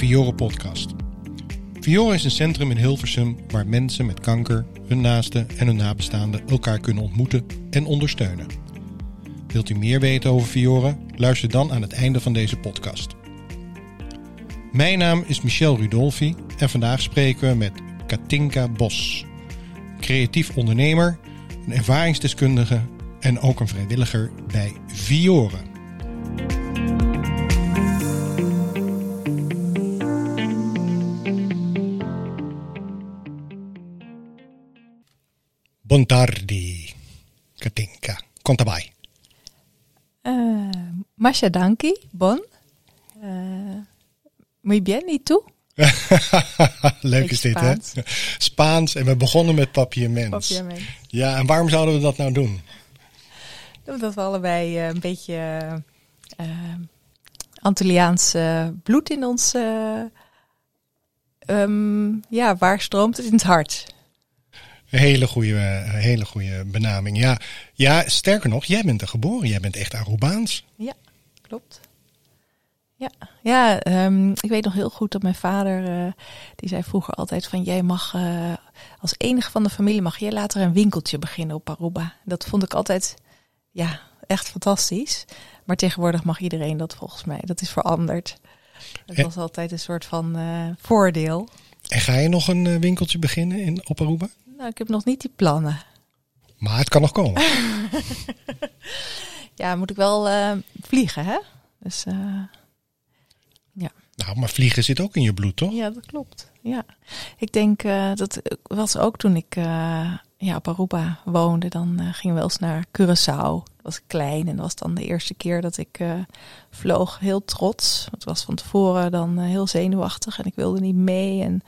Fiore podcast. Fiore is een centrum in Hilversum waar mensen met kanker, hun naasten en hun nabestaanden elkaar kunnen ontmoeten en ondersteunen. Wilt u meer weten over Fiore? Luister dan aan het einde van deze podcast. Mijn naam is Michel Rudolfi en vandaag spreken we met Katinka Bos. Creatief ondernemer, een ervaringsdeskundige en ook een vrijwilliger bij Fiore. Buon tardi, Katinka. Vai. Uh, Masha danki, bon. Uh, muy bien, y tú? Leuk is dit, hè? Spaans. En we begonnen met papiaments. Papiaments. Ja, en waarom zouden we dat nou doen? Omdat we allebei uh, een beetje uh, Antilliaans bloed in ons... Um, ja, waar stroomt het in het hart? Hele goede, hele goede benaming. Ja, ja, sterker nog, jij bent er geboren. Jij bent echt Arubaans. Ja, klopt. Ja, ja um, ik weet nog heel goed dat mijn vader, uh, die zei vroeger altijd van jij mag uh, als enige van de familie mag jij later een winkeltje beginnen op Aruba. Dat vond ik altijd, ja, echt fantastisch. Maar tegenwoordig mag iedereen dat volgens mij. Dat is veranderd. Het was altijd een soort van uh, voordeel. En ga je nog een winkeltje beginnen in, op Aruba? Nou, ik heb nog niet die plannen. Maar het kan nog komen. ja, moet ik wel uh, vliegen, hè? Dus uh, ja. Nou, maar vliegen zit ook in je bloed, toch? Ja, dat klopt. Ja, ik denk uh, dat was ook toen ik ja, op Aruba woonde. Dan gingen we wel eens naar Curaçao. Dat was klein en dat was dan de eerste keer dat ik vloog. Heel trots. Het was van tevoren dan heel zenuwachtig en ik wilde niet mee. En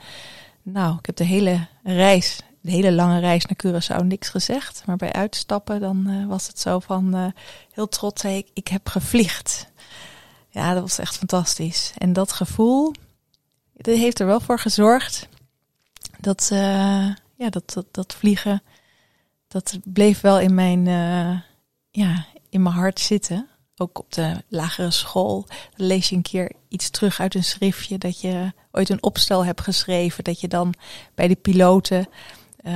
nou, ik heb de hele reis de hele lange reis naar Curaçao niks gezegd. Maar bij uitstappen dan uh, was het zo van uh, heel trots zei ik, ik heb gevliegd. Ja, dat was echt fantastisch. En dat gevoel, dat heeft er wel voor gezorgd dat, uh, ja, dat, dat, dat, vliegen, dat bleef wel in mijn, ja, in mijn hart zitten. Ook op de lagere school dan lees je een keer iets terug uit een schriftje dat je ooit een opstel hebt geschreven. Dat je dan bij de piloten uh,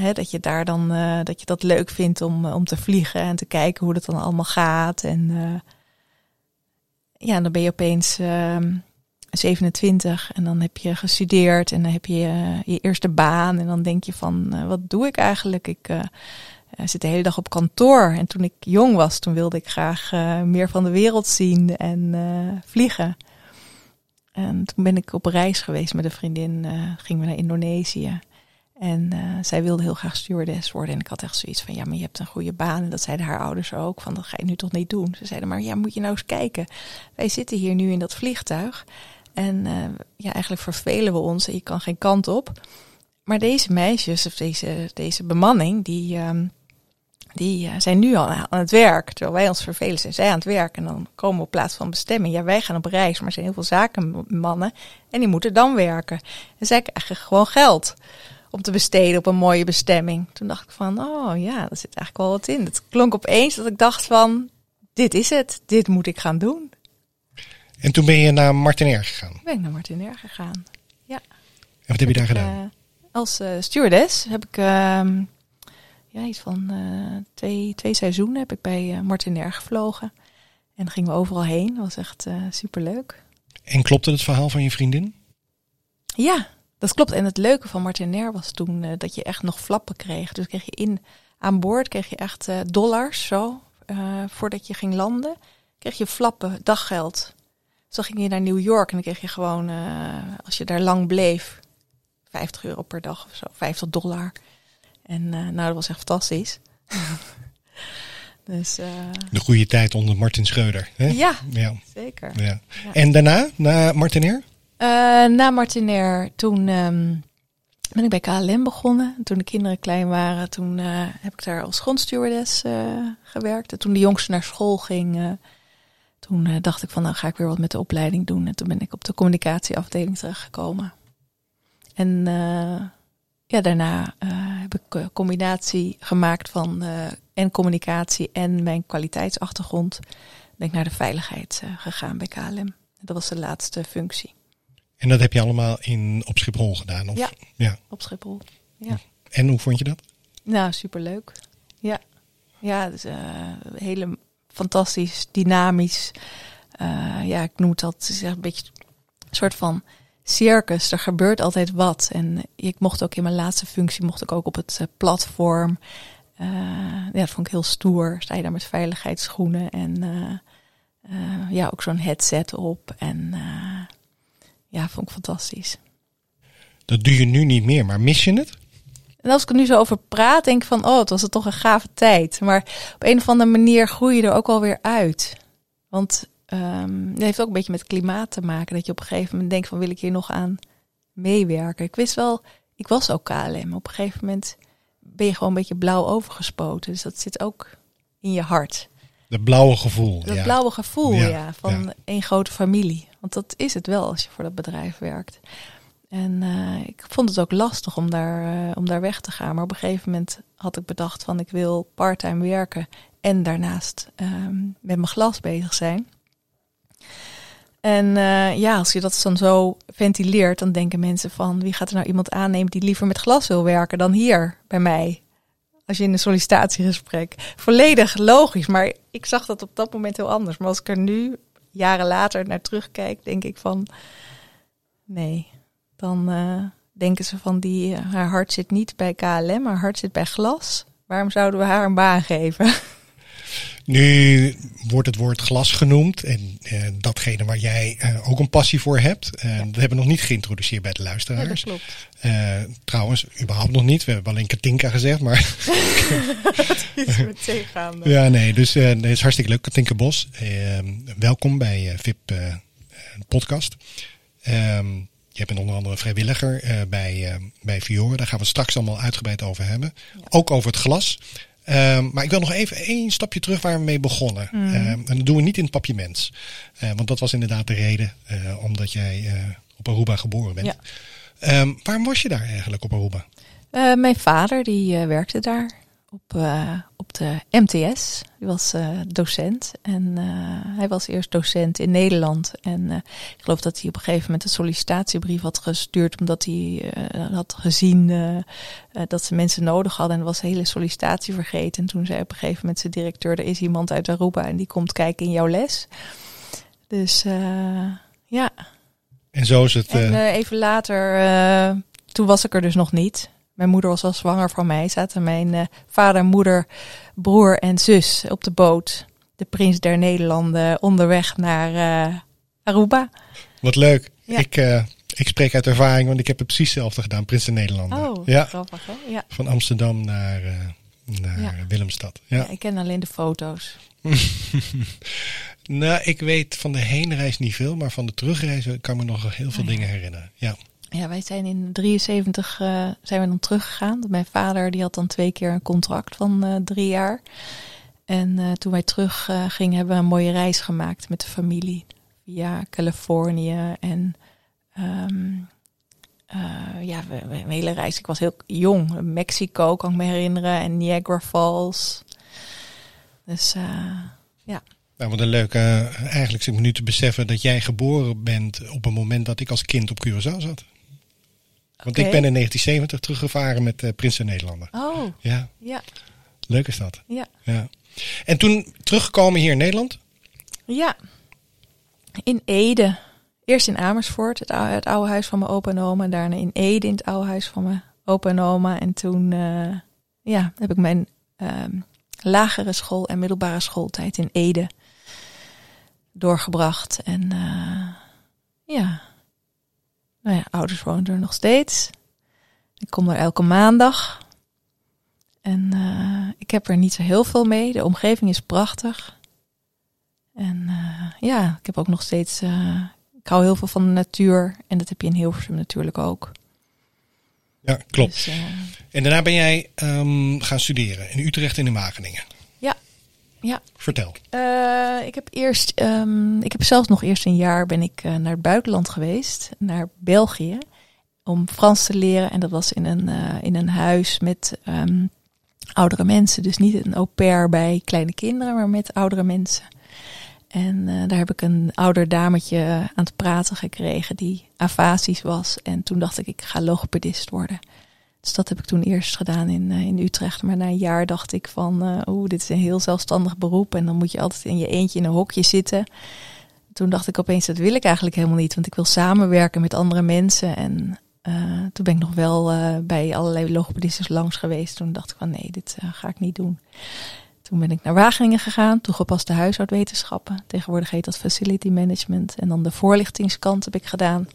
hè, dat je daar dan uh, dat je dat leuk vindt om, om te vliegen en te kijken hoe dat dan allemaal gaat. En uh, ja, dan ben je opeens 27 en dan heb je gestudeerd en dan heb je je eerste baan. En dan denk je van wat doe ik eigenlijk? Ik zit de hele dag op kantoor. En toen ik jong was, toen wilde ik graag meer van de wereld zien en vliegen. En toen ben ik op reis geweest met een vriendin. gingen we naar Indonesië. En uh, zij wilde heel graag stewardess worden. En ik had echt zoiets van, ja, maar je hebt een goede baan. En dat zeiden haar ouders ook, van dat ga je nu toch niet doen. Ze zeiden, maar ja, moet je nou eens kijken. Wij zitten hier nu in dat vliegtuig. En uh, ja, eigenlijk vervelen we ons en je kan geen kant op. Maar deze meisjes, of deze, deze bemanning, die, um, die uh, zijn nu al aan het werk. Terwijl wij ons vervelen, zijn zij aan het werk. En dan komen we op plaats van bestemming. Ja, wij gaan op reis, maar er zijn heel veel zakenmannen. En die moeten dan werken. En zij krijgen gewoon geld om te besteden op een mooie bestemming. Toen dacht ik van, oh ja, daar zit eigenlijk wel wat in. Het klonk opeens dat ik dacht van, dit is het, dit moet ik gaan doen. En toen ben je naar Martinair gegaan? Ben ik naar Martinair gegaan, ja. En wat heb je daar gedaan? Uh, als uh, stewardess heb ik, uh, ja, iets van uh, twee, twee seizoenen heb ik bij Martinair gevlogen. En gingen we overal heen. Dat was echt superleuk. En klopte het verhaal van je vriendin? Ja, dat klopt. En het leuke van Martinair was toen uh, dat je echt nog flappen kreeg. Dus kreeg je in aan boord kreeg je echt uh, dollars zo uh, voordat je ging landen. Kreeg je flappen daggeld. Dus dan ging je naar New York en dan kreeg je gewoon als je daar lang bleef 50 euro per dag of zo, 50 dollar. En nou, dat was echt fantastisch. dus, De goede tijd onder Martin Schreuder. Hè? Ja, ja, zeker. Ja. En daarna, na Martinair? Uh, na Martinair, toen um, ben ik bij KLM begonnen. Toen de kinderen klein waren, toen uh, heb ik daar als grondstewardess uh, gewerkt. En toen de jongste naar school ging, toen dacht ik van nou ga ik weer wat met de opleiding doen. En toen ben ik op de communicatieafdeling terechtgekomen. En ja, daarna heb ik een combinatie gemaakt van en communicatie en mijn kwaliteitsachtergrond ben ik naar de veiligheid eh, gegaan bij KLM. Dat was de laatste functie. En dat heb je allemaal in, op Schiphol gedaan? Of? Ja. ja. Op Schiphol. Ja. En hoe vond je dat? Nou, superleuk. Ja, ja dus, uh, hele fantastisch, dynamisch. Uh, ja, ik noem het dat is een beetje een soort van circus. Er gebeurt altijd wat. En ik mocht ook in mijn laatste functie mocht ik ook op het uh, platform. ja, dat vond ik heel stoer. Sta je daar met veiligheidsschoenen en ja, ook zo'n headset op. En ja, vond ik fantastisch. Dat doe je nu niet meer, maar mis je het? En als ik er nu zo over praat, denk ik van, oh, het was toch een gave tijd. Maar op een of andere manier groei je er ook alweer uit. Want um, het heeft ook een beetje met klimaat te maken. Dat je op een gegeven moment denkt van, wil ik hier nog aan meewerken? Ik wist wel, ik was ook KLM. Op een gegeven moment ben je gewoon een beetje blauw overgespoten. Dus dat zit ook in je hart. Dat blauwe gevoel. Dat blauwe gevoel, ja, ja van één grote familie. Want dat is het wel als je voor dat bedrijf werkt. En uh, ik vond het ook lastig om daar, uh, om daar weg te gaan. Maar op een gegeven moment had ik bedacht van ik wil parttime werken en daarnaast um, met mijn glas bezig zijn. En uh, ja, als je dat dan zo ventileert, dan denken mensen van wie gaat er nou iemand aannemen die liever met glas wil werken dan hier bij mij? Als je in een sollicitatiegesprek. Volledig logisch, maar ik zag dat op dat moment heel anders. Maar als ik er nu, jaren later, naar terugkijk, denk ik van nee, dan uh, denken ze van die, uh, haar hart zit niet bij KLM, haar hart zit bij glas. Waarom zouden we haar een baan geven? Nu wordt het woord glas genoemd en uh, datgene waar jij ook een passie voor hebt. Ja. Dat hebben we nog niet geïntroduceerd bij de luisteraars. Ja, dat klopt. trouwens, überhaupt nog niet. We hebben alleen Katinka gezegd, maar... dat is meteen gaande. Ja, nee, dus dat is hartstikke leuk. Katinka Bos, welkom bij VIP Podcast. Um, je bent onder andere vrijwilliger uh, bij, uh, bij Fiore. Daar gaan we het straks allemaal uitgebreid over hebben. Ja. Ook over het glas. Um, maar ik wil nog even één stapje terug waar we mee begonnen. Mm. Um, en dat doen we niet in het papje mens. Uh, want dat was inderdaad de reden omdat jij op Aruba geboren bent. Ja. Um, waarom was je daar eigenlijk op Aruba? mijn vader die werkte daar op, uh, op de MTS. Die was uh, docent. En uh, hij was eerst docent in Nederland. En ik geloof dat hij op een gegeven moment een sollicitatiebrief had gestuurd. Omdat hij had gezien dat ze mensen nodig hadden. En was de hele sollicitatie vergeten. En toen zei op een gegeven moment zijn directeur: Er is iemand uit Aruba en die komt kijken in jouw les. Dus ja. En zo is het. En even later, toen was ik er dus nog niet. Mijn moeder was al zwanger van mij. Zaten mijn uh, vader, moeder, broer en zus op de boot. De prins der Nederlanden onderweg naar uh, Aruba. Wat leuk. Ja. Ik, uh, ik spreek uit ervaring, want ik heb het precies hetzelfde gedaan. Prins der Nederlanden. Oh, ja. grappig hè? Ja. Van Amsterdam naar, naar ja. Willemstad. Ja. ik ken alleen de foto's. nou, ik weet van de heenreis niet veel, maar van de terugreis kan me nog heel veel oh, dingen herinneren. Ja. Ja, wij zijn in 73 uh, zijn we dan teruggegaan. Mijn vader die had dan twee keer een contract van uh, drie jaar. En uh, toen wij terug gingen, hebben we een mooie reis gemaakt met de familie. Via Californië en um, ja, een hele reis. Ik was heel jong. Mexico kan ik me herinneren en Niagara Falls. Dus ja. Nou, wat een leuke. eigenlijk zit ik nu te beseffen dat jij geboren bent op een moment dat ik als kind op Curaçao zat. Want okay. ik ben in 1970 teruggevaren met uh, Prins en Nederlander. Oh. Ja. ja. Leuk is dat. Ja. ja. En toen teruggekomen hier in Nederland? Ja. In Ede. Eerst in Amersfoort, het oude, het oude huis van mijn opa en oma. Daarna in Ede, in het oude huis van mijn opa en oma. En toen uh, ja, heb ik mijn um, lagere school en middelbare schooltijd in Ede doorgebracht. En uh, ja, nou ja, ouders wonen er nog steeds. Ik kom er elke maandag. En uh, ik heb er niet zo heel veel mee. De omgeving is prachtig. En uh, ja, ik heb ook nog steeds. Uh, ik hou heel veel van de natuur. En dat heb je in Hilversum natuurlijk ook. Ja, klopt. Dus, en daarna ben jij um, gaan studeren in Utrecht en in Wageningen. Ja. Vertel. Uh, ik heb eerst, um, ik heb zelfs nog eerst een jaar ben ik uh, naar het buitenland geweest, naar België, om Frans te leren. En dat was in een, uh, in een huis met um, oudere mensen. Dus niet een au pair bij kleine kinderen, maar met oudere mensen. En daar heb ik een ouder dametje aan het praten gekregen die afasisch was. En toen dacht ik, ik ga logopedist worden. Dus dat heb ik toen eerst gedaan in, uh, in Utrecht. Maar na een jaar dacht ik van, uh, oeh, dit is een heel zelfstandig beroep. En dan moet je altijd in je eentje in een hokje zitten. Toen dacht ik opeens, dat wil ik eigenlijk helemaal niet. Want ik wil samenwerken met andere mensen. En toen ben ik nog wel bij allerlei logopedistes langs geweest. Toen dacht ik van, nee, dit ga ik niet doen. Toen ben ik naar Wageningen gegaan, toegepaste huishoudwetenschappen. Tegenwoordig heet dat facility management. En dan de voorlichtingskant heb ik gedaan.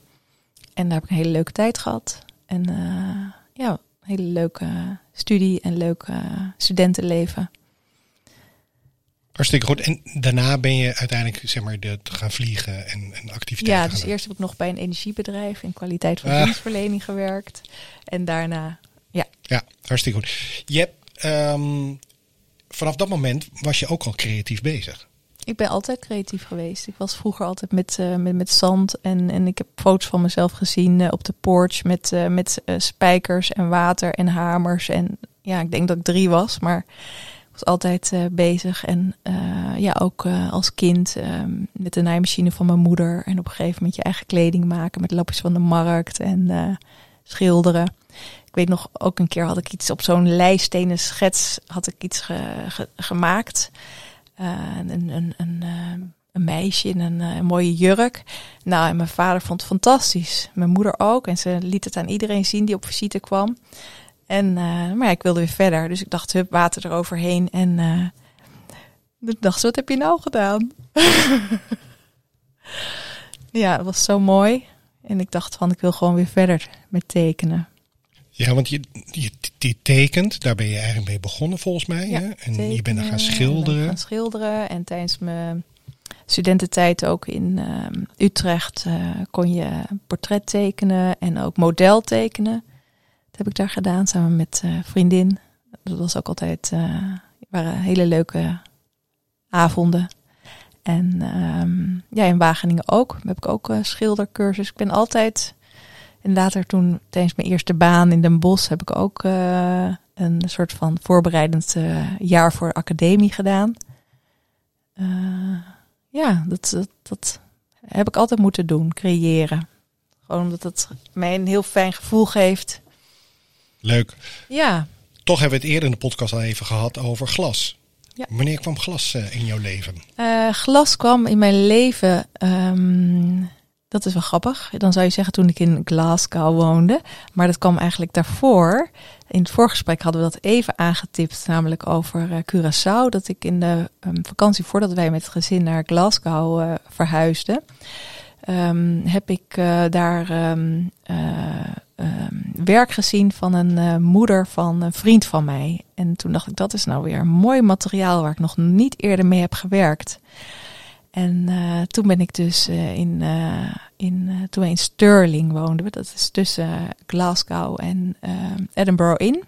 En daar heb ik een hele leuke tijd gehad. En ja, hele leuke studie en leuk studentenleven. Hartstikke goed. En daarna ben je uiteindelijk zeg maar, de, te gaan vliegen en, en activiteiten. Ja, dus eerst heb ik nog bij een energiebedrijf in kwaliteit van ah. dienstverlening gewerkt. En daarna, ja. Ja, hartstikke goed. Je hebt um, vanaf dat moment was je ook al creatief bezig. Ik ben altijd creatief geweest. Ik was vroeger altijd met, uh, met, met zand en, en ik heb foto's van mezelf gezien uh, op de porch met, uh, met spijkers en water en hamers. En ja, ik denk dat ik drie was, maar ik was altijd bezig. En ja, ook als kind ehm, met de naaimachine van mijn moeder. En op een gegeven moment je eigen kleding maken met lapjes van de markt en schilderen weet nog, ook een keer had ik iets op zo'n lijststenen schets had ik iets gemaakt. Uh, een, een, een, eh, meisje in een, eh, een, mooie jurk. Nou, en mijn vader vond het fantastisch. Mijn moeder ook. En ze liet het aan iedereen zien die op visite kwam. En, maar ja, ik wilde weer verder. Dus ik dacht, hup, water eroverheen. En ik dacht, wat heb je nou gedaan? ja, het was zo mooi. En ik dacht van, ik wil gewoon weer verder met tekenen. Ja, want je, je, je, tekent, daar ben je eigenlijk mee begonnen volgens mij. Ja, hè? En je bent er gaan schilderen. gaan schilderen. En tijdens mijn studententijd ook in uh, Utrecht uh, kon je portret tekenen en ook model tekenen. Dat heb ik daar gedaan samen met uh, vriendin. Dat was ook altijd, waren hele leuke avonden. En um, ja, in Wageningen ook. heb ik ook schildercursus. Ik ben altijd en later toen, tijdens mijn eerste baan in Den Bosch, heb ik ook uh, een soort van voorbereidend uh, jaar voor academie gedaan. Uh, ja, dat, dat, dat, heb ik altijd moeten doen, creëren. Gewoon omdat het mij een heel fijn gevoel geeft. Leuk. Ja. Toch hebben we het eerder in de podcast al even gehad over glas. Ja. Wanneer kwam glas in jouw leven? glas kwam in mijn leven um, dat is wel grappig. Dan zou je zeggen toen ik in Glasgow woonde. Maar dat kwam eigenlijk daarvoor. In het voorgesprek hadden we dat even aangetipt, namelijk over uh, Curaçao. Dat ik in de um, vakantie, voordat wij met het gezin naar Glasgow uh, verhuisden, um, heb ik uh, daar um, werk gezien van een moeder van een vriend van mij. En toen dacht ik, dat is nou weer mooi materiaal waar ik nog niet eerder mee heb gewerkt. En uh, toen ben ik dus uh, in, uh, in toen in Stirling woonden, dat is tussen Glasgow en Edinburgh in,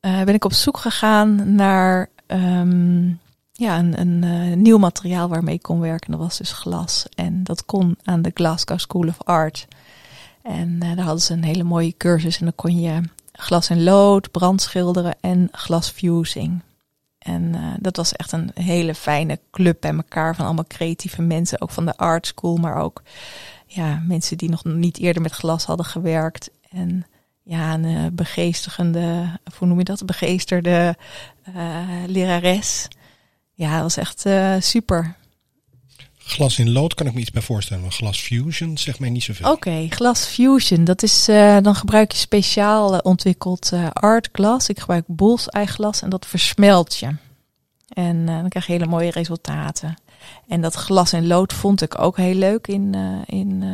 ben ik op zoek gegaan naar um, ja, een, een nieuw materiaal waarmee ik kon werken. Dat was dus glas. En dat kon aan de Glasgow School of Art. En daar hadden ze een hele mooie cursus en dan kon je glas en lood, brandschilderen en glasfusing. En uh, dat was echt een hele fijne club bij elkaar van allemaal creatieve mensen, ook van de art school, maar ook ja, mensen die nog niet eerder met glas hadden gewerkt. En ja, een uh, begeestigende, hoe noem je dat, begeesterde uh, lerares. Ja, dat was echt super. Glas in lood kan ik me iets bij voorstellen, maar glas fusion zegt mij niet zoveel. Oké, glas fusion, dat is, dan gebruik je speciaal ontwikkeld art glas. Ik gebruik bullseye en dat versmelt je. En dan krijg je hele mooie resultaten. En dat glas en lood vond ik ook heel leuk in, in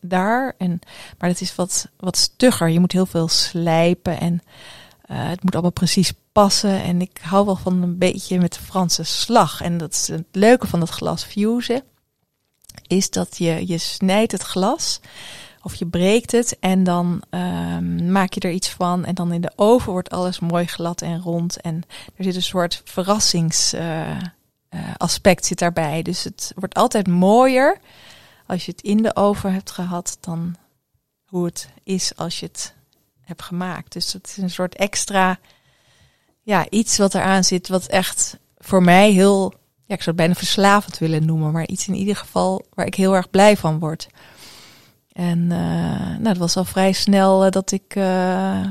daar. En, maar het is wat, wat stugger. Je moet heel veel slijpen en het moet allemaal precies passen. En ik hou wel van een beetje met de Franse slag. En dat is het leuke van dat glas fusen. Is dat je, je snijdt het glas. Of je breekt het en dan um, maak je er iets van. En dan in de oven wordt alles mooi glad en rond. En er zit een soort verrassingsaspect uh, uh, zit daarbij. Dus het wordt altijd mooier als je het in de oven hebt gehad dan hoe het is als je het hebt gemaakt. Dus het is een soort extra ja, iets wat eraan zit, wat echt voor mij heel ja, ik zou het bijna verslavend willen noemen, maar iets in ieder geval waar ik heel erg blij van word. En uh, nou, het was al vrij snel uh, dat ik uh,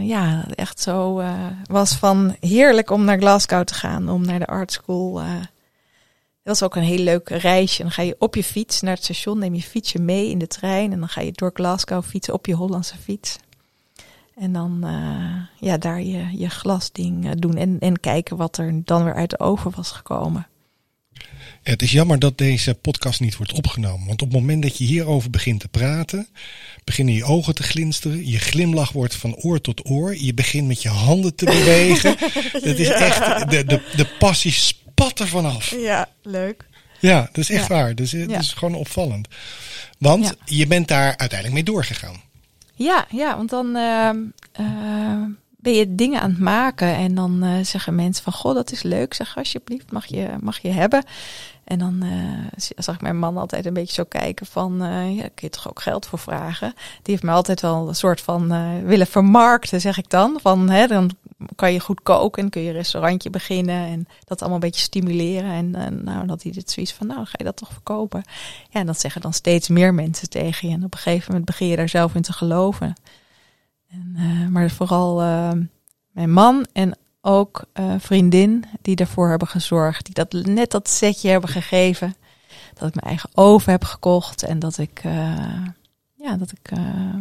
ja, echt zo was van heerlijk om naar Glasgow te gaan, om naar de art school. dat was ook een heel leuk reisje. Dan ga je op je fiets naar het station, neem je fietsje mee in de trein en dan ga je door Glasgow fietsen op je Hollandse fiets. En dan ja, daar je, je glasding doen en, en kijken wat er dan weer uit de oven was gekomen. Het is jammer dat deze podcast niet wordt opgenomen. Want op het moment dat je hierover begint te praten, beginnen je ogen te glinsteren. Je glimlach wordt van oor tot oor. Je begint met je handen te bewegen. Dat is echt, de, de, de passie spat er vanaf. Ja, leuk. Ja, dat is echt waar. Dus het is gewoon opvallend. Want je bent daar uiteindelijk mee doorgegaan. Ja, ja want dan uh, uh, ben je dingen aan het maken en dan uh, zeggen mensen van, goh, dat is leuk. Zeg alsjeblieft, mag je, mag je hebben. En dan uh, zag mijn man altijd een beetje zo kijken van, uh, ja, kun je toch ook geld voor vragen? Die heeft me altijd wel een soort van uh, willen vermarkten, zeg ik dan. Van, hè, dan kan je goed koken en kun je een restaurantje beginnen en dat allemaal een beetje stimuleren. En, en nou, dat hij dit zoiets van, nou, ga je dat toch verkopen? Ja, en dat zeggen dan steeds meer mensen tegen je. En op een gegeven moment begin je daar zelf in te geloven. En, maar vooral mijn man en ook uh, vriendin die ervoor hebben gezorgd. Die dat net dat setje hebben gegeven. Dat ik mijn eigen oven heb gekocht. En dat ik, uh, ja, dat ik uh,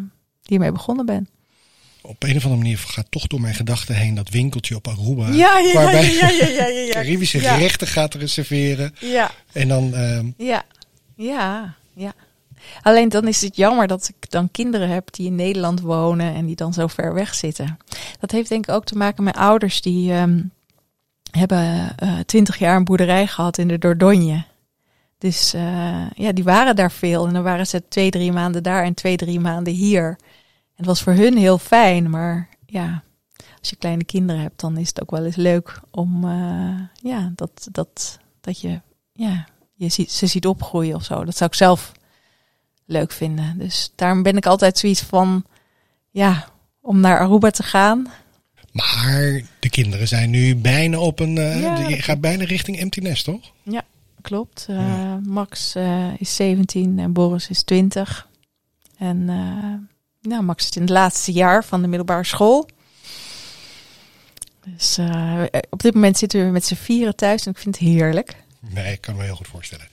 hiermee begonnen ben. Op een of andere manier gaat toch door mijn gedachten heen dat winkeltje op Aruba. Ja, ja, waarbij ja, ja, ja, ja, ja. Caribische gerechten gaat reserveren. Ja. En dan. ehm Ja, ja, ja. Alleen dan is het jammer dat ik dan kinderen heb die in Nederland wonen en die dan zo ver weg zitten. Dat heeft denk ik ook te maken met ouders die um, hebben twintig uh, jaar een boerderij gehad in de Dordogne. Dus uh, ja, die waren daar veel en dan waren ze twee, drie maanden daar en twee, drie maanden hier. Het was voor hun heel fijn, maar ja, als je kleine kinderen hebt, dan is het ook wel eens leuk om uh, ja, dat, dat, dat je, ja, je ziet, ze ziet opgroeien of zo. Dat zou ik zelf leuk vinden. Dus daarom ben ik altijd zoiets van, ja, om naar Aruba te gaan. Maar de kinderen zijn nu bijna op een, uh, ja. je gaat bijna richting empty nest, toch? Ja, klopt. Uh, ja. Max uh, is 17 en Boris is 20. En nou, Max is in het laatste jaar van de middelbare school. Dus op dit moment zitten we met z'n vieren thuis en ik vind het heerlijk. Nee, ik kan me heel goed voorstellen.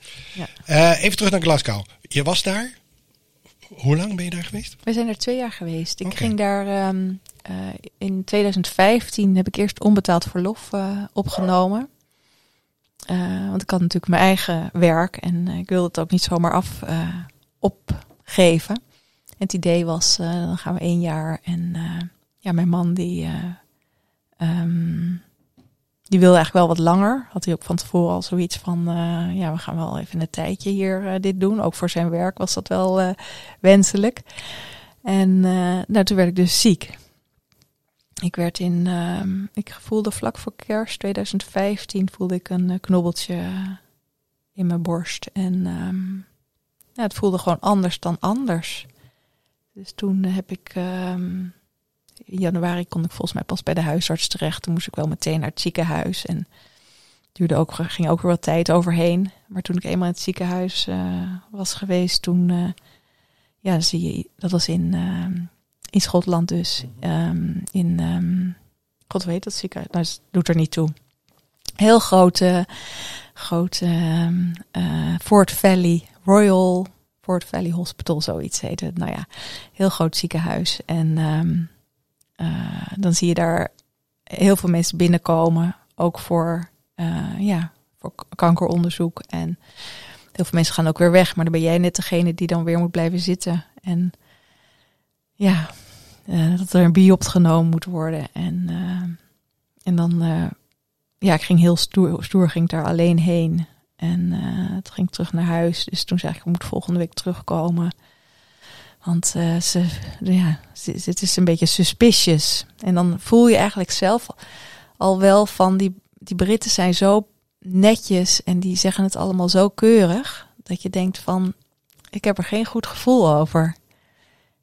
Ja. even terug naar Glasgow. Je was daar? Hoe lang ben je daar geweest? We zijn er twee jaar geweest. Ik okay. ging daar um, uh, in 2015 heb ik eerst onbetaald verlof uh, opgenomen. Uh, want ik had natuurlijk mijn eigen werk en ik wilde het ook niet zomaar af opgeven. En het idee was, dan gaan we één jaar. En ja, mijn man die, um, die wilde eigenlijk wel wat langer. Had hij ook van tevoren al zoiets van, uh, ja, we gaan wel even een tijdje hier uh, dit doen. Ook voor zijn werk was dat wel uh, wenselijk. En nou, toen werd ik dus ziek. Ik werd in, ik voelde vlak voor kerst 2015 voelde ik een knobbeltje in mijn borst. En ja, het voelde gewoon anders dan anders. Dus toen heb ik um, in januari kon ik volgens mij pas bij de huisarts terecht. Toen moest ik wel meteen naar het ziekenhuis. En duurde ook, ging ook weer wat tijd overheen. Maar toen ik eenmaal in het ziekenhuis uh, was geweest, toen, uh, ja, zie je, dat was in, uh, in Schotland dus. Um, in, um, god weet dat ziekenhuis, nou, dat doet er niet toe. Heel grote, grote um, Fort Valley, Royal Fort Valley Hospital, zoiets heet het. Nou ja, heel groot ziekenhuis. En dan zie je daar heel veel mensen binnenkomen, ook voor, uh, ja, voor kankeronderzoek. En heel veel mensen gaan ook weer weg, maar dan ben jij net degene die dan weer moet blijven zitten. En ja, uh, dat er een biopt genomen moet worden. En, en dan, ja, ik ging heel stoer, stoer ging daar alleen heen. En toen ging ik terug naar huis. Dus toen zei ik, ik moet volgende week terugkomen. Want uh, ze, ja, het is een beetje suspicious. En dan voel je eigenlijk zelf al wel van die, die Britten zijn zo netjes en die zeggen het allemaal zo keurig. Dat je denkt van, ik heb er geen goed gevoel over.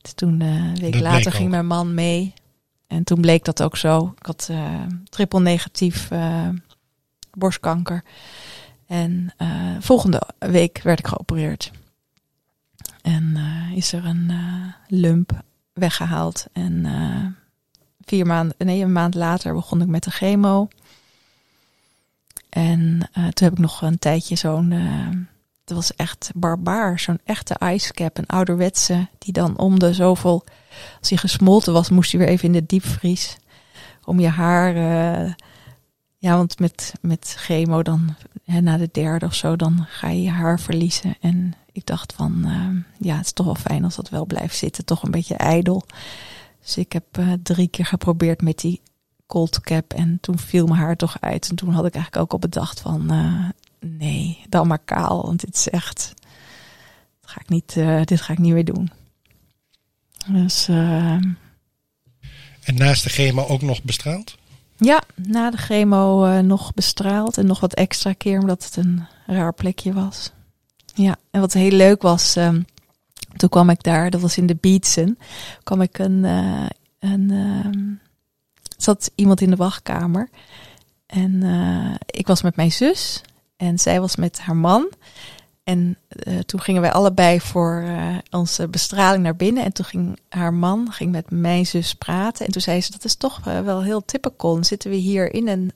Dus toen, uh, een week dat later, ging mijn man mee. En toen bleek dat ook zo. Ik had uh, triple negatief borstkanker. En volgende week werd ik geopereerd. En uh, is er een uh, lump weggehaald. En vier maanden, nee, een maand later begon ik met de chemo. En toen heb ik nog een tijdje zo'n het was echt barbaar. Zo'n echte icecap, een ouderwetse, die dan om de zoveel, als hij gesmolten was, moest hij weer even in de diepvries. Om je haar, ja, want met, met chemo dan, hè, na de derde of zo, dan ga je je haar verliezen. En ik dacht van, uh, ja, het is toch wel fijn als dat wel blijft zitten, toch een beetje ijdel. Dus ik heb uh, drie keer geprobeerd met die cold cap en toen viel mijn haar toch uit. En toen had ik eigenlijk ook al bedacht van, nee, dan maar kaal. Want dit is echt. Dat ga ik niet, dit ga ik niet meer doen. Dus. En naast de chemo ook nog bestraald? Ja, na de chemo uh, nog bestraald. En nog wat extra keer, omdat het een raar plekje was. Ja, en wat heel leuk was. Um, toen kwam ik daar, dat was in de Beatsen. kwam ik een. een um, zat iemand in de wachtkamer. En ik was met mijn zus. En zij was met haar man. En uh, toen gingen wij allebei voor uh, onze bestraling naar binnen. En toen ging haar man ging met mijn zus praten. En toen zei ze, dat is toch uh, wel heel typical. Dan zitten we hier in een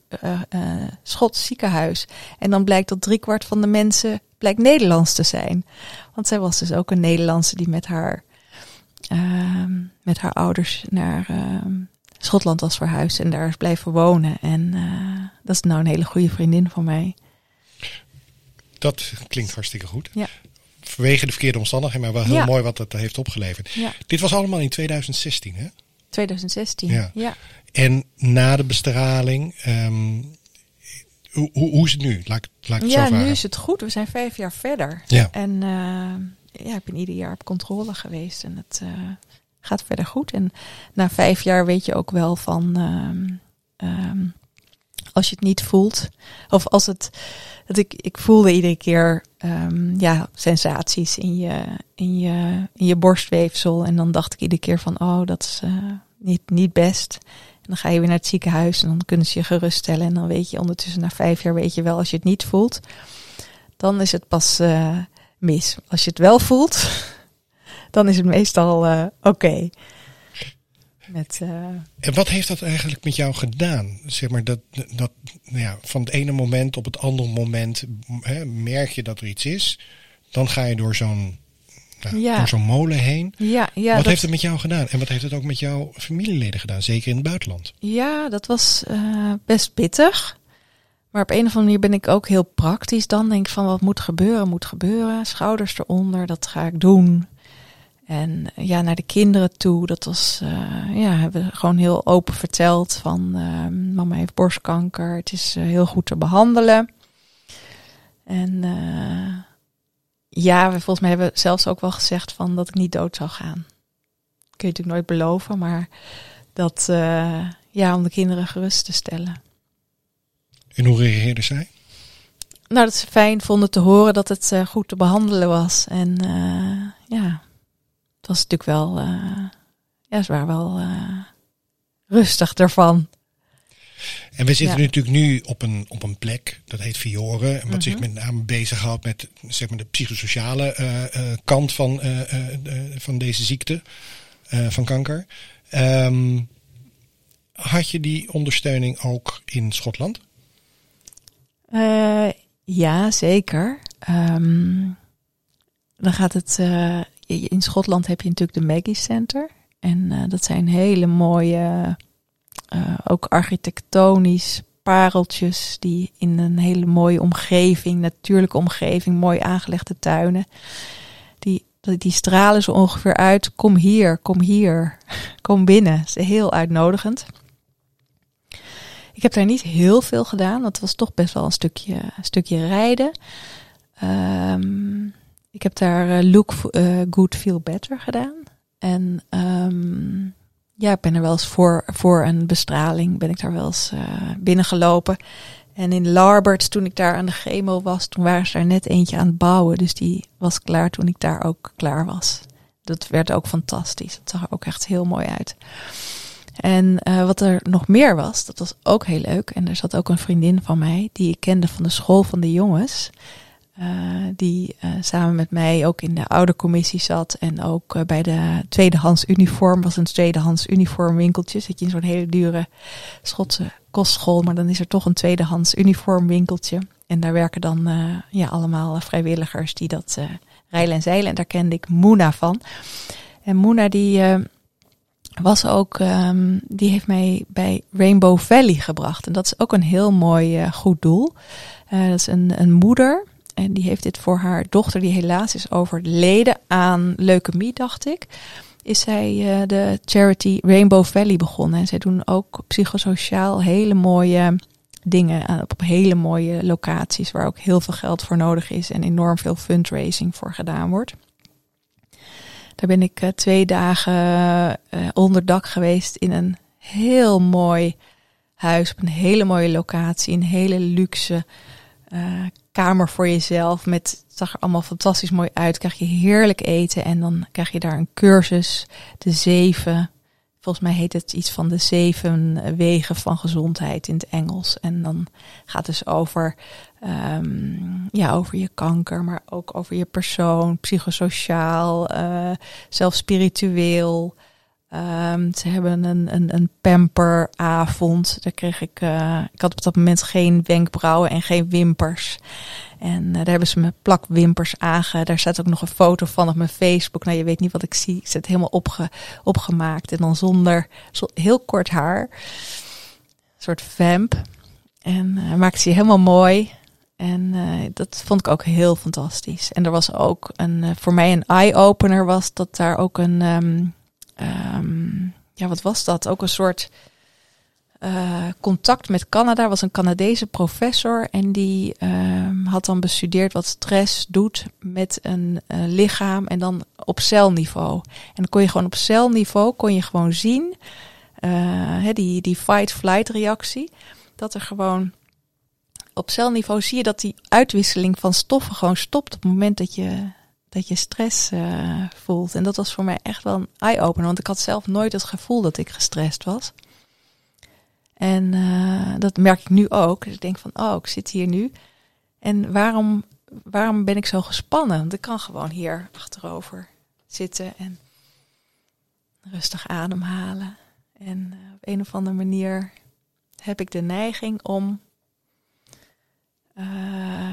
Schots ziekenhuis. En dan blijkt dat driekwart van de mensen blijkt Nederlands te zijn. Want zij was dus ook een Nederlandse die met haar, ehm, met haar ouders naar ehm, Schotland was verhuisd. En daar is blijven wonen. En dat is nou een hele goede vriendin van mij. Dat klinkt hartstikke goed. Ja. Vanwege de verkeerde omstandigheden, maar wel heel mooi wat dat heeft opgeleverd. Ja. Dit was allemaal in 2016, hè? 2016, ja. ja. En na de bestraling, um, hoe, hoe, hoe, is het nu? Laat, laat ik ja, zo nu is het goed. We zijn vijf jaar verder. Ja. En uh, ja, ik ben ieder jaar op controle geweest en het uh, gaat verder goed. En na vijf jaar weet je ook wel van, uh, um, als je het niet voelt, of als het dat ik, ik voelde iedere keer um, ja, sensaties in je, in, je, in je borstweefsel. En dan dacht ik iedere keer van, oh, dat is uh, niet, niet best. En dan ga je weer naar het ziekenhuis en dan kunnen ze je geruststellen. En dan weet je ondertussen na vijf jaar, weet je wel, als je het niet voelt, dan is het pas uh, mis. Als je het wel voelt, dan is het meestal uh, oké. Met, uh... En wat heeft dat eigenlijk met jou gedaan? Zeg maar dat, dat nou ja, van het ene moment op het andere moment hè, merk je dat er iets is. Dan ga je door zo'n nou, ja. door zo'n molen heen. Ja, ja, wat heeft het met jou gedaan? En wat heeft het ook met jouw familieleden gedaan? Zeker in het buitenland. Ja, dat was uh, best pittig. Maar op een of andere manier ben ik ook heel praktisch. Dan denk ik van wat moet gebeuren, moet gebeuren. Schouders eronder, dat ga ik doen. En ja, naar de kinderen toe, dat was, uh, ja, hebben we gewoon heel open verteld van uh, mama heeft borstkanker, het is uh, heel goed te behandelen. En ja, we volgens mij hebben we zelfs ook wel gezegd van dat ik niet dood zou gaan. Kun je natuurlijk nooit beloven, maar dat, ja, om de kinderen gerust te stellen. En hoe reageerden zij? Nou, dat ze fijn vonden te horen dat het goed te behandelen was. En ja, het was natuurlijk wel, uh, ja, waren wel uh, rustig ervan. En we zitten natuurlijk nu op een, op een plek, dat heet Fiore, wat zich mhm. met name bezighoudt met zeg maar, de psychosociale uh, kant van, van deze ziekte, van kanker. Um, had je die ondersteuning ook in Schotland? ja, zeker. Um, dan gaat het in Schotland heb je natuurlijk de Maggie Center. En uh, dat zijn hele mooie, uh, ook architectonisch pareltjes die in een hele mooie omgeving, natuurlijke omgeving, mooi aangelegde tuinen. Die, die stralen zo ongeveer uit. Kom hier, kom hier, kom binnen. Ze is heel uitnodigend. Ik heb daar niet heel veel gedaan. Dat was toch best wel een stukje, stukje rijden. Um, ik heb daar uh, Look uh, Good Feel Better gedaan. En um, ja, ik ben er wel eens voor, voor een bestraling, ben ik daar wel eens uh, binnengelopen. En in Larbert, toen ik daar aan de chemo was, toen waren ze er net eentje aan het bouwen. Dus die was klaar toen ik daar ook klaar was. Dat werd ook fantastisch. Het zag er ook echt heel mooi uit. En wat er nog meer was, dat was ook heel leuk. En er zat ook een vriendin van mij, die ik kende van de school van de jongens. Uh, die uh, samen met mij ook in de oudercommissie zat. En ook bij de tweedehands uniform. was een tweedehands uniformwinkeltje. Zit je in zo'n hele dure Schotse kostschool. Maar dan is er toch een tweedehands uniformwinkeltje. En daar werken dan ja, allemaal vrijwilligers die dat rijlen en zeilen. En daar kende ik Moena van. En Moena die was ook, um, die heeft mij bij Rainbow Valley gebracht. En dat is ook een heel mooi goed doel. Dat is een, een moeder. En die heeft dit voor haar dochter, die helaas is overleden aan leukemie, dacht ik. Is zij uh, de charity Rainbow Valley begonnen. En zij doen ook psychosociaal hele mooie dingen op hele mooie locaties. Waar ook heel veel geld voor nodig is. En enorm veel fundraising voor gedaan wordt. Daar ben ik uh, twee dagen onder dak geweest in een heel mooi huis op een hele mooie locatie, een hele luxe uh, kamer voor jezelf. Met, het zag er allemaal fantastisch mooi uit. Krijg je heerlijk eten en dan krijg je daar een cursus, de zeven. Volgens mij heet het iets van de zeven wegen van gezondheid in het Engels. En dan gaat het dus over Um, ja, over je kanker, maar ook over je persoon, psychosociaal, uh, zelfs spiritueel. Um, ze hebben een, een, een pamperavond. Daar kreeg ik, uh, ik had op dat moment geen wenkbrauwen en geen wimpers. En uh, daar hebben ze me plakwimpers aange. Daar staat ook nog een foto van op mijn Facebook. Nou, je weet niet wat ik zie. Ik zit helemaal opge, opgemaakt. En dan zonder, zo, heel kort haar. Een soort vamp. En uh, maakte ze helemaal mooi. En dat vond ik ook heel fantastisch. En er was ook een, voor mij een eye-opener was dat daar ook een, um, um, ja wat was dat? Ook een soort uh, contact met Canada. was een Canadese professor en die um, had dan bestudeerd wat stress doet met een lichaam en dan op celniveau. En dan kon je gewoon op celniveau kon je gewoon zien, hè, die, die fight-flight reactie, dat er gewoon op celniveau zie je dat die uitwisseling van stoffen gewoon stopt op het moment dat je, dat je stress uh, voelt. En dat was voor mij echt wel een eye-opener, want ik had zelf nooit het gevoel dat ik gestrest was. En uh, dat merk ik nu ook. Dus ik denk van, oh, ik zit hier nu. En waarom, waarom ben ik zo gespannen? Want ik kan gewoon hier achterover zitten en rustig ademhalen. En uh, op een of andere manier heb ik de neiging om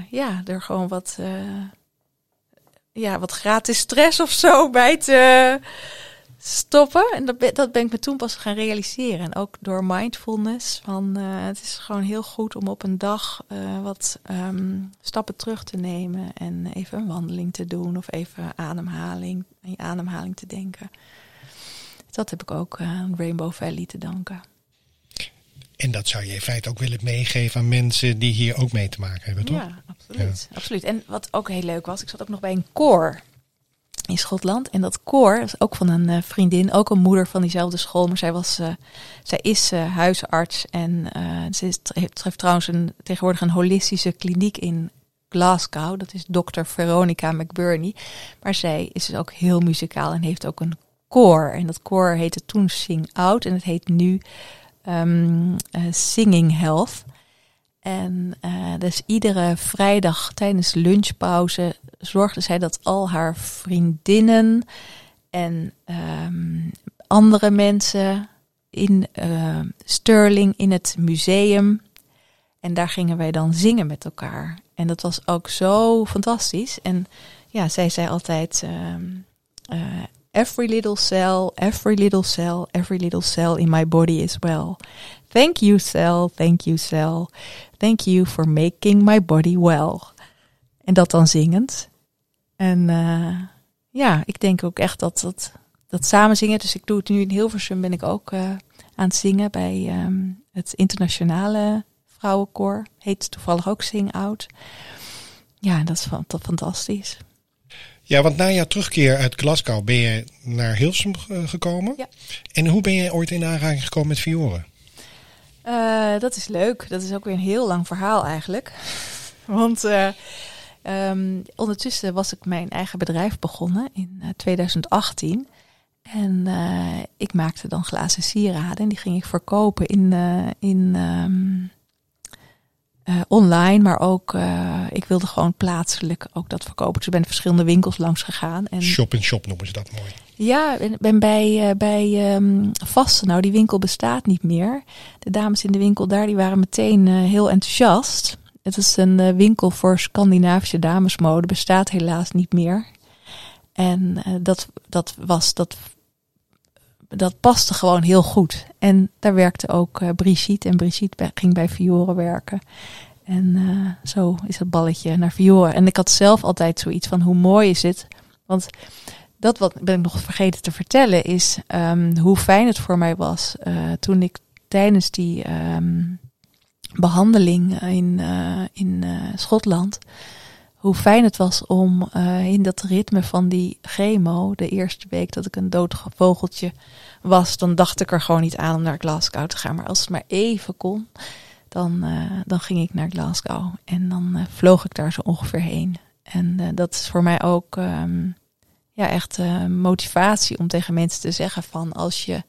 ja, er gewoon wat, ja, wat gratis stress of zo bij te stoppen. En dat, dat ben ik me toen pas gaan realiseren. En ook door mindfulness. Van, uh, het is gewoon heel goed om op een dag wat um, stappen terug te nemen. En even een wandeling te doen. Of even ademhaling, aan je ademhaling te denken. Dat heb ik ook aan Rainbow Valley te danken. En dat zou je in feite ook willen meegeven aan mensen die hier ook mee te maken hebben, toch? Ja, absoluut. Ja. absoluut. En wat ook heel leuk was, ik zat ook nog bij een koor in Schotland. En dat koor was ook van een uh, vriendin, ook een moeder van diezelfde school. Maar zij, was, uh, zij is uh, huisarts en ze heeft, trouwens een, tegenwoordig een holistische kliniek in Glasgow. Dat is dokter Veronica McBurney. Maar zij is dus ook heel muzikaal en heeft ook een koor. En dat koor heette toen Sing Out en het heet nu uh, Singing Health. En uh, dus iedere vrijdag tijdens lunchpauze zorgde zij dat al haar vriendinnen en um, andere mensen in uh, Sterling in het museum. En daar gingen wij dan zingen met elkaar. En dat was ook zo fantastisch. En ja, zij zei altijd: um, uh, Every little cell, every little cell, every little cell in my body is well. Thank you, cell, thank you, cell. Thank you for making my body well. En dat dan zingend. En uh, ja, ik denk ook echt dat dat, dat samen zingen. Dus ik doe het nu in Hilversum, ben ik ook uh, aan het zingen bij um, het internationale vrouwenkoor. Heet toevallig ook Sing Out. Ja, dat is fantastisch. Ja, want na jouw terugkeer uit Glasgow ben je naar Hilversum gekomen. Ja. En hoe ben je ooit in aanraking gekomen met vioren? Uh, dat is leuk. Dat is ook weer een heel lang verhaal eigenlijk. Want uh, um, ondertussen was ik mijn eigen bedrijf begonnen in uh, 2018. En uh, ik maakte dan glazen sieraden en die ging ik verkopen in, in uh, online, maar ook ik wilde gewoon plaatselijk ook dat verkopen. Dus ik ben verschillende winkels langs gegaan. En shop in shop noemen ze dat mooi. Ja, ik ben bij, bij um, Vasten. Nou, die winkel bestaat niet meer. De dames in de winkel daar die waren meteen heel enthousiast. Het is een winkel voor Scandinavische damesmode, bestaat helaas niet meer. En dat, dat was dat dat paste gewoon heel goed. En daar werkte ook Brigitte. En Brigitte ging bij Fiore werken. En zo is het balletje naar Fiore. En ik had zelf altijd zoiets van hoe mooi is het. Want dat wat ben ik nog vergeten te vertellen is um, hoe fijn het voor mij was uh, toen ik tijdens die um, behandeling in, in Schotland hoe fijn het was om in dat ritme van die chemo, de eerste week dat ik een dood vogeltje was, dan dacht ik er gewoon niet aan om naar Glasgow te gaan. Maar als het maar even kon, dan, dan ging ik naar Glasgow en dan vloog ik daar zo ongeveer heen. En dat is voor mij ook um, ja, echt motivatie om tegen mensen te zeggen van als je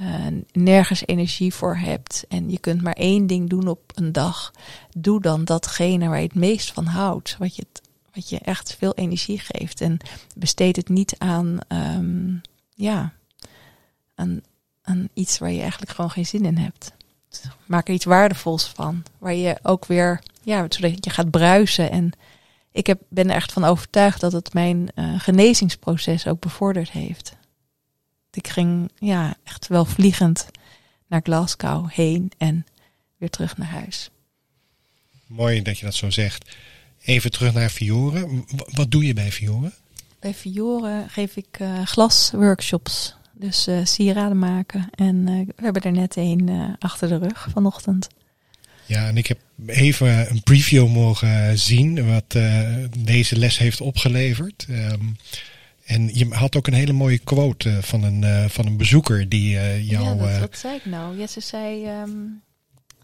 uh, nergens energie voor hebt en je kunt maar één ding doen op een dag, doe dan datgene waar je het meest van houdt, wat je, wat je echt veel energie geeft. En besteed het niet aan, um, ja, aan, aan iets waar je eigenlijk gewoon geen zin in hebt. maak er iets waardevols van, waar je ook weer, ja, zodat je gaat bruisen. En ik heb, ben er echt van overtuigd dat het mijn uh, genezingsproces ook bevorderd heeft ik ging ja, echt wel vliegend naar Glasgow heen en weer terug naar huis. Mooi dat je dat zo zegt. Even terug naar Fiore. Wat doe je bij Fiore? Bij Fiore geef ik uh, glasworkshops. Dus uh, sieraden maken. En uh, we hebben er net een achter de rug vanochtend. Ja, en ik heb even een preview mogen zien wat deze les heeft opgeleverd. Um, en je had ook een hele mooie quote uh, van, een, uh, van een bezoeker die jou... Ja, dat, wat zei ik nou? Ja, ze zei... Um,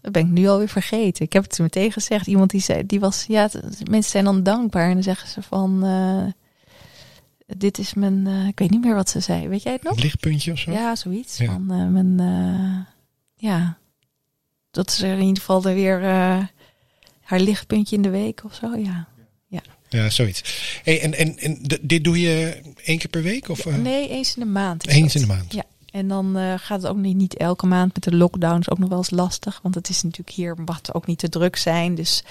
dat ben ik nu alweer vergeten. Ik heb het meteen gezegd. Iemand die zei... Die was, ja, mensen zijn dan dankbaar. En dan zeggen ze van... dit is mijn... ik weet niet meer wat ze zei. Weet jij het nog? lichtpuntje of zo? Ja, zoiets. Ja. Van mijn... ja. Dat is er in ieder geval er weer... haar lichtpuntje in de week of zo. Ja. Ja, zoiets. Hey, en, en, en dit doe je één keer per week? Of, uh... Nee, eens in de maand. Eens in de maand. Ja. En dan uh, gaat het ook niet, niet elke maand met de lockdowns ook nog wel eens lastig. Want het is natuurlijk hier mag het ook niet te druk zijn. Dus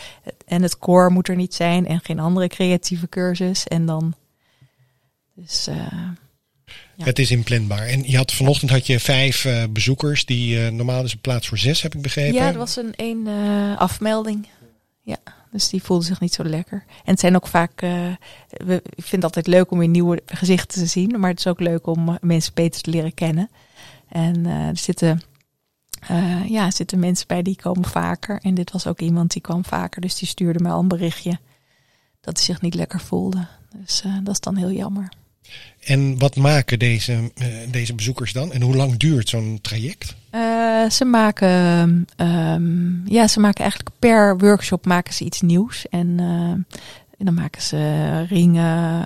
en het koor moet er niet zijn en geen andere creatieve cursus. En dan. Dus. Uh, ja. Het is inplanbaar. En je had vanochtend had je vijf uh, bezoekers. Die normaal is een plaats voor zes, heb ik begrepen. Ja, dat was een één afmelding. Ja. Dus die voelde zich niet zo lekker. En het zijn ook vaak, we, ik vind het altijd leuk om weer nieuwe gezichten te zien. Maar het is ook leuk om mensen beter te leren kennen. En er zitten, ja, zitten mensen bij die komen vaker. En dit was ook iemand die kwam vaker. Dus die stuurde me al een berichtje dat hij zich niet lekker voelde. Dus dat is dan heel jammer. En wat maken deze, deze bezoekers dan? En hoe lang duurt zo'n traject? Uh, ze maken, um, ja, ze maken eigenlijk per workshop maken ze iets nieuws. En, uh, en dan maken ze ringen,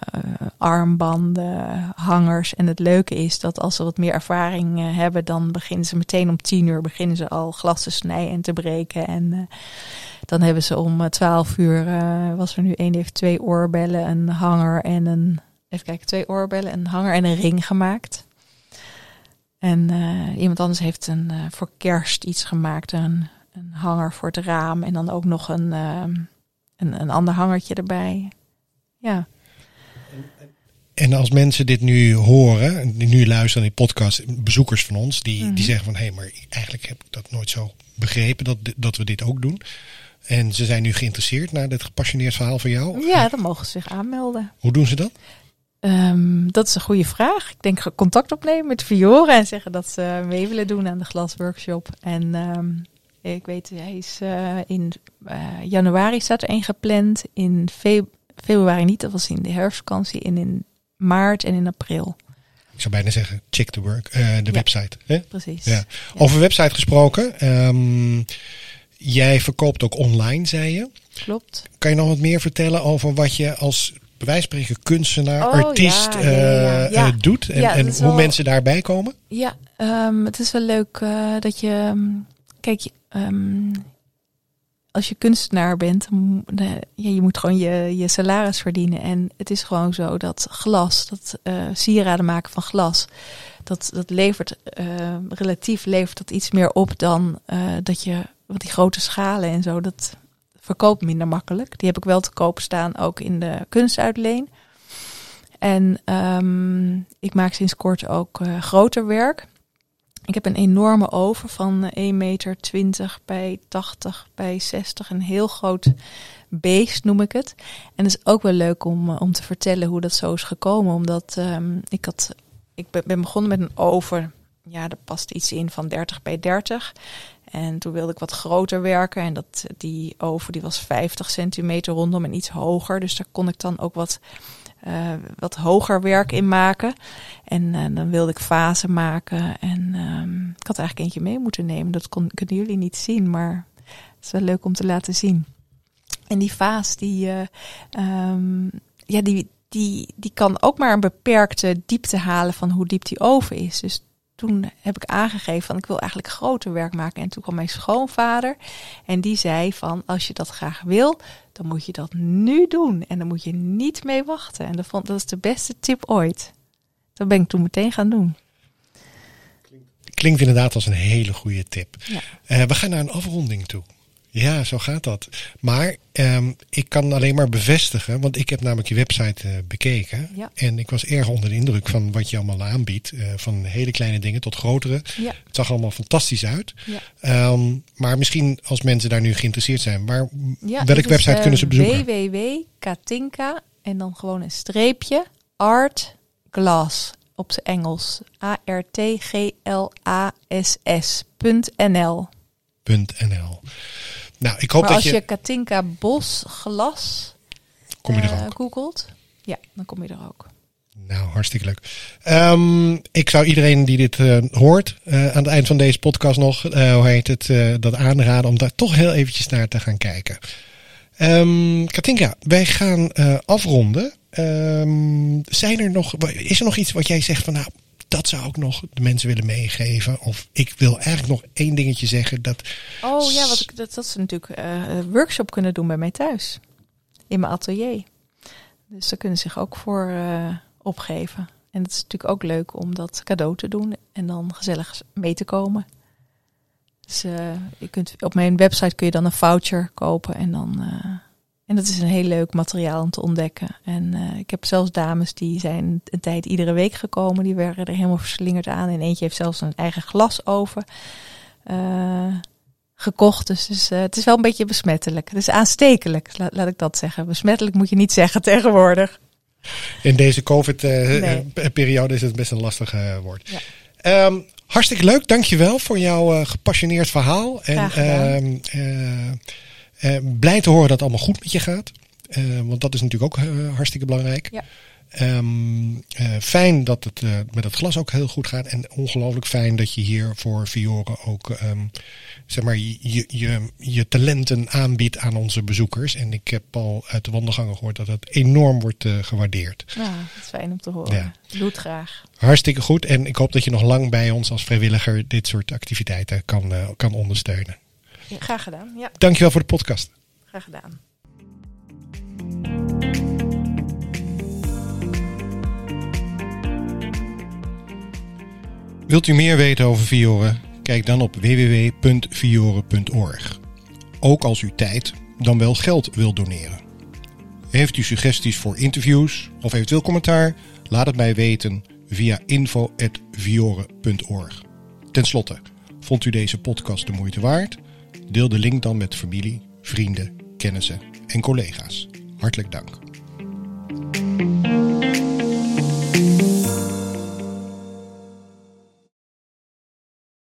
armbanden, hangers. En het leuke is dat als ze wat meer ervaring hebben, dan beginnen ze meteen om tien uur beginnen ze al glas te snijden en te breken. En dan hebben ze om twaalf uur, was er nu één, die heeft twee oorbellen, een hanger en een, even kijken, twee oorbellen, een hanger en een ring gemaakt. En uh, iemand anders heeft een, uh, voor kerst iets gemaakt, een, een, hanger voor het raam en dan ook nog een, uh, een, een ander hangertje erbij. Ja. En als mensen dit nu horen, die nu luisteren naar die podcast, bezoekers van ons, die, mm -hmm. die zeggen van hé, hey, maar eigenlijk heb ik dat nooit zo begrepen dat, dat we dit ook doen. En ze zijn nu geïnteresseerd naar dit gepassioneerd verhaal van jou. Ja, dan mogen ze zich aanmelden. Hoe doen ze dat? Um, dat is een goede vraag. Ik denk contact opnemen met Fiore en zeggen dat ze mee willen doen aan de glasworkshop. En um, ik weet, hij is uh, in uh, januari staat er één gepland. In fe februari niet, dat was in de herfstvakantie. En in maart en in april. Ik zou bijna zeggen, check the work, uh, de ja, website. Hè? Precies. Ja. Over website gesproken. Um, jij verkoopt ook online, zei je. Klopt. Kan je nog wat meer vertellen over wat je als bij wijze van spreken kunstenaar, Oh, artiest ja, ja, ja, eh, eh, doet en, en hoe wel- mensen daarbij komen? Ja, ehm, het is wel leuk eh, dat je. ehm, kijk, ehm, als je kunstenaar bent, je moet gewoon je, je salaris verdienen. En het is gewoon zo dat glas, dat sieraden maken van glas, dat, dat levert relatief levert dat iets meer op dan dat je. Want die grote schalen en zo, dat verkoopt minder makkelijk. Die heb ik wel te koop staan, ook in de kunstuitleen. En ehm, ik maak sinds kort ook eh, groter werk. Ik heb een enorme oven van eh, 1,20 meter bij 80 bij 60. Een heel groot beest noem ik het. En het is ook wel leuk om, eh, om te vertellen hoe dat zo is gekomen. Omdat ehm, ik, had, ik ben- begonnen met een oven. Ja, er past iets in van 30 bij 30. En toen wilde ik wat groter werken. En dat, die oven die was 50 centimeter rondom en iets hoger. Dus daar kon ik dan ook wat, eh, wat hoger werk in maken. En eh, dan wilde ik vazen maken. En ehm, ik had eigenlijk eentje mee moeten nemen. Dat kon, kunnen jullie niet zien, maar het is wel leuk om te laten zien. En die vaas, die, eh, ehm, ja, die, die, die kan ook maar een beperkte diepte halen van hoe diep die oven is. Dus toen heb ik aangegeven van ik wil eigenlijk groter werk maken. En toen kwam mijn schoonvader en die zei van als je dat graag wil, dan moet je dat nu doen. En dan moet je niet mee wachten. En dat, vond, dat is de beste tip ooit. Dat ben ik toen meteen gaan doen. Klinkt inderdaad als een hele goede tip. Ja. Eh, we gaan naar een afronding toe. Ja, zo gaat dat. Maar ehm, ik kan alleen maar bevestigen, want ik heb namelijk je website eh, bekeken. Ja. En ik was erg onder de indruk van wat je allemaal aanbiedt. eh, van hele kleine dingen tot grotere. Ja. Het zag allemaal fantastisch uit. Ja. Ehm, maar misschien als mensen daar nu geïnteresseerd zijn, waar, welke is, website kunnen ze bezoeken? www.katinka en dan gewoon een streepje art glass op zijn Engels. A R T G L A S S.nl. .nl. Nou, ik hoop Maar dat als je, Katinka Bos glas Kom je er eh, ook. googelt, ja, dan kom je er ook. Nou, hartstikke leuk. Ehm, ik zou iedereen die dit eh, hoort eh, aan het eind van deze podcast nog, hoe heet het, dat aanraden om daar toch heel eventjes naar te gaan kijken. Ehm Katinka, wij gaan afronden. Ehm, zijn er nog, is er nog iets wat jij zegt van nou, dat zou ik nog de mensen willen meegeven? Of ik wil eigenlijk nog één dingetje zeggen dat Oh ja, wat ik, dat, dat ze natuurlijk eh, een workshop kunnen doen bij mij thuis. In mijn atelier. Dus daar kunnen ze zich ook voor eh, opgeven. En het is natuurlijk ook leuk om dat cadeau te doen en dan gezellig mee te komen. Dus eh, je kunt, op mijn website kun je dan een voucher kopen en dan. En dat is een heel leuk materiaal om te ontdekken. En eh, ik heb zelfs dames die zijn een tijd iedere week gekomen. Die werden er helemaal verslingerd aan. En eentje heeft zelfs een eigen glasoven eh, gekocht. Dus, dus, het is wel een beetje besmettelijk. Het is aanstekelijk, laat, laat ik dat zeggen. Besmettelijk moet je niet zeggen tegenwoordig. in deze Nee. COVID-periode is het best een lastig woord. Ja. Ehm, hartstikke leuk, dankjewel voor jouw gepassioneerd verhaal. En Eh, blij te horen dat het allemaal goed met je gaat. Eh, want dat is natuurlijk ook eh, hartstikke belangrijk. Ja. Ehm, eh, fijn dat het met het glas ook heel goed gaat. En ongelooflijk fijn dat je hier voor Fiore ook ehm, zeg maar, je, je, je, talenten aanbiedt aan onze bezoekers. En ik heb al uit de wandelgangen gehoord dat het enorm wordt gewaardeerd. Nou, dat is fijn om te horen. Ja. Doe het graag. Hartstikke goed. En ik hoop dat je nog lang bij ons als vrijwilliger dit soort activiteiten kan, kan ondersteunen. Ja, graag gedaan. Ja, Dankjewel voor de podcast. graag gedaan. Wilt u meer weten over Fiore? Kijk dan op www.fiore.org. Ook als u tijd, dan wel geld wilt doneren. Heeft u suggesties voor interviews of eventueel commentaar? Laat het mij weten via info.fiore.org. Ten slotte, vond u deze podcast de moeite waard? Deel de link dan met familie, vrienden, kennissen en collega's. Hartelijk dank.